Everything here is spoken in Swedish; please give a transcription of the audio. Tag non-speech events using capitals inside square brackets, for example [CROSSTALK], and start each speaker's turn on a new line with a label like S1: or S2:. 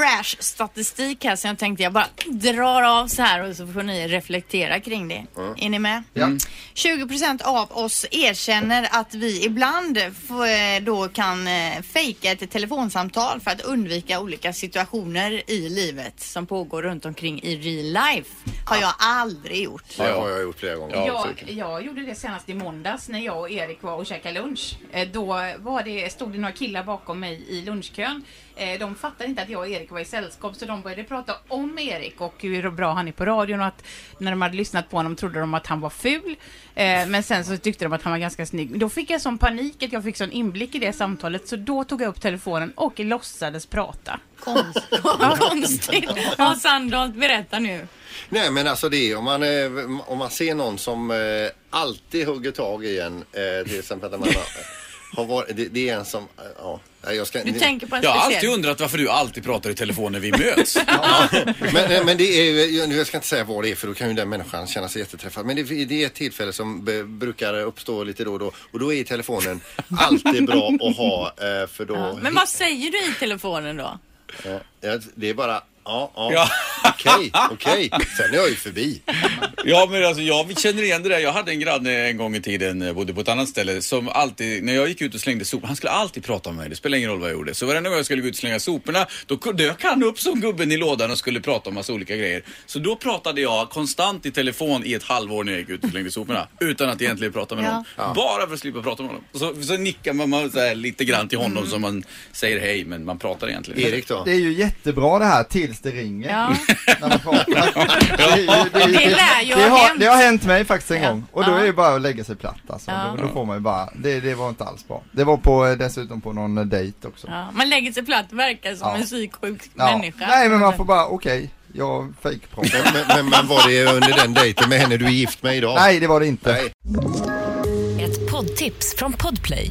S1: Fresh statistik här så jag tänkte jag bara drar av så här och så får ni reflektera kring det. Är ni med?
S2: Ja.
S1: 20 procent av oss erkänner att vi ibland eh, då kan eh, fejka ett telefonsamtal för att undvika olika situationer i livet som pågår runt omkring i real life. Har jag aldrig gjort.
S2: Det har jag gjort flera gånger.
S3: Jag, jag gjorde det senast i måndags när jag och Erik var och käkade lunch. Eh, Då var det, stod det några killar bakom mig i lunchkön. De fattade inte att jag och Erik var i sällskap så de började prata om Erik och hur bra han är på radion och att när de hade lyssnat på honom trodde de att han var ful. Eh, Men sen så tyckte de att han var ganska snygg. Då fick jag sån panik att jag fick sån inblick i det samtalet så då tog jag upp telefonen och låtsades prata.
S1: Konstigt. [LAUGHS]
S3: Ja, Sandholt, berätta nu.
S2: Nej men alltså det är om man, eh, om man ser någon som eh, alltid hugger tag i en, eh, till exempel när man har, varit, det, det är en som, ja, jag ska
S1: Du tänker på en
S4: Jag har alltid undrat varför du alltid pratar i telefon när vi möts. [LAUGHS]
S2: men, eh, men det är jag ska inte säga vad det är för då kan ju den människan känna sig jätteträffad. Men det, det är ett tillfälle som be, brukar uppstå lite då och då och då är telefonen [LAUGHS] alltid bra att ha eh, för då...
S1: Men vad säger du i telefonen då?
S2: Ja, ja, det är bara, ja, ja,
S4: Ja.
S2: Okej, okej. Sen är jag ju förbi.
S4: Ja men alltså jag känner igen det där. Jag hade en granne en gång i tiden, eh, bodde på ett annat ställe, som alltid, när jag gick ut och slängde sopor, han skulle alltid prata med mig. Det spelar ingen roll vad jag gjorde. Så varenda gång jag skulle gå ut och slänga soporna, då dök han upp som gubben i lådan och skulle prata om massa olika grejer. Så då pratade jag konstant i telefon i ett halvår när jag gick ut och slängde soporna. Utan att egentligen prata med någon. Bara för att slippa prata med honom. Så, så nickar man, man så här, lite grann till honom som man säger hej, men man pratar egentligen.
S2: Erik då?
S5: Det är ju jättebra det här tills det ringer.
S1: Ja.
S5: När man pratar. [LAUGHS] Det, det, har,
S1: hänt.
S5: det har hänt mig faktiskt en
S1: Ja.
S5: gång. Och då
S1: Ja.
S5: är det bara att lägga sig platt alltså.
S1: Ja.
S5: Då, då får man ju bara, det, det var inte alls bra. Det var på, eh, dessutom på någon eh, dejt också.
S1: Ja, man lägger sig platt, verkar som
S5: Ja.
S1: en psyksjuk
S5: Ja.
S1: människa.
S5: Nej men man får bara, okej, jag fejkpratar.
S2: Men, men, men var det under den dejten med henne du är gift med idag?
S5: Nej det var det inte.
S2: Nej.
S6: Ett poddtips från Podplay.